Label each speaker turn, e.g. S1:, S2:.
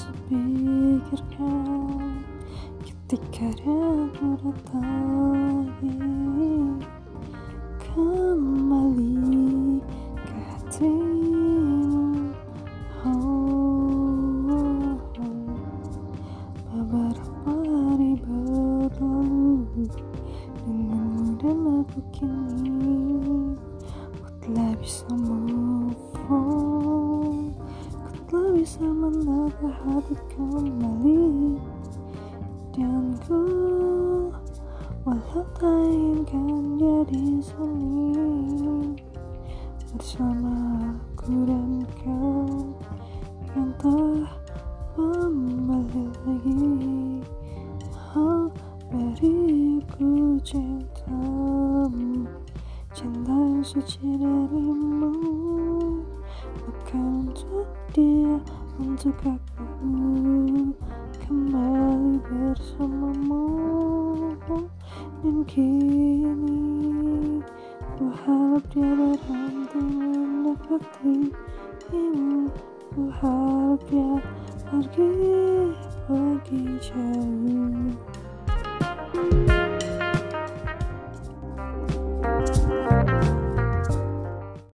S1: langsung pikirkan ketika rindu datangi kembali ke hatimu. Oh, beberapa hari berlalu dengan mudah aku kini. Aku telah bisa move on bisa menata hati kembali. Dan ku Walau tak inginkan dia di sini Bersama aku dan kau Yang tak kembali lagi. Oh, beri aku cintamu Cinta yang suci darimu Bukan untuk dia, untuk aku. Kembali bersamamu. Dan kini Ku harap dia berhenti mendekatimu Ku harap dia pergi, pergi jauh